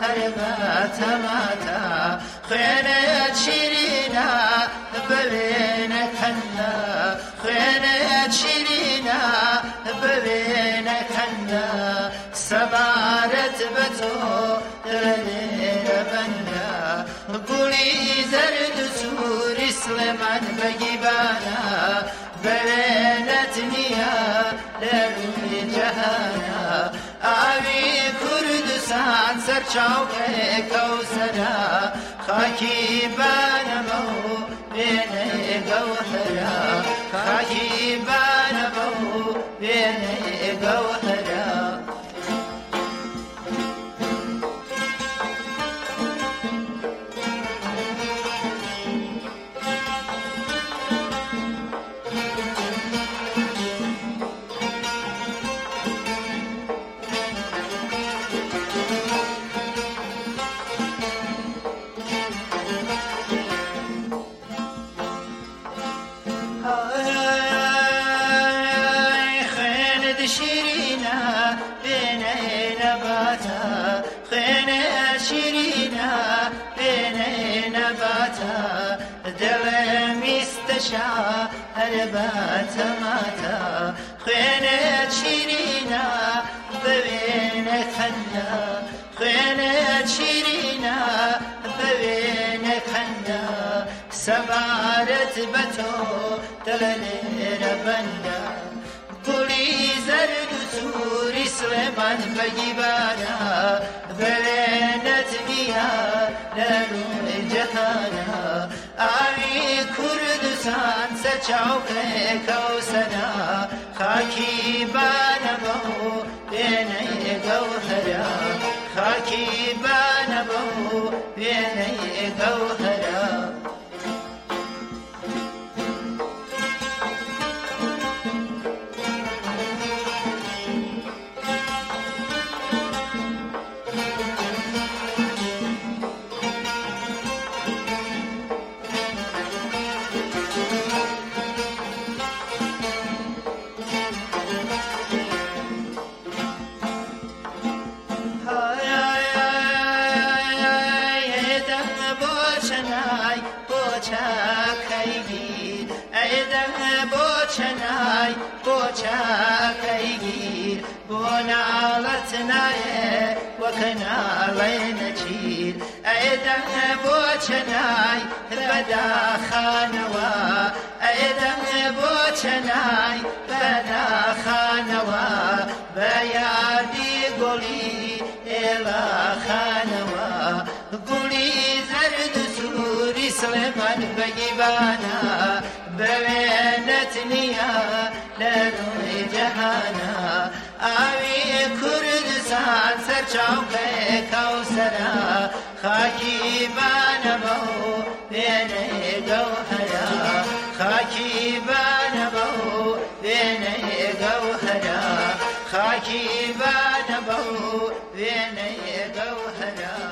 هەرێمە تەماتە خوێنێت شیرینە بەوێنە کەندە خوێنێت شیرینە بەوێنە کەندە سەبارەت بە تۆ لێرە بەندە گوڵی زەرد سووری سلێمان بەگیبانە بەوێ هەر چاوکەێکە و سەرا خاکی بانەمە و بێنێگە و هەرا خاکی بانەمە و بێنێگە و هەرا بەشا هەربەتەماتە خوێنێ چیرینە بەوێنە خەندە خوێنێ چیرینە بەوێنە خەندە سەبارەت بە تۆ دەلە لێرە بەندە گوڵی زەرد و سووری سلێمان بەگیبانە بەوێنەت دیار لەروێ جەهانە کوردستان سەرچاوکەکە و سەدا خاکی بانەبە و بێنەیە گەوتەرە خاکی بە چنای بۆچکەی گیر بۆ ناڵەت نایە وەکە ناڵێ نەچیر ئەدە بۆ چنای بەداخانەوە ئەدە چنای بەناخانەوە بە یادی گوڵی ئێلاخانەوە گوڵی زەرد و سووری سلێمان بەگیبانە بەوێنەت نییە لە ڕووی جەهانە ئاوی کوردستان سەرچاوکەکەوسرە خاکی بانەمە و پێنەگە گەوهەرە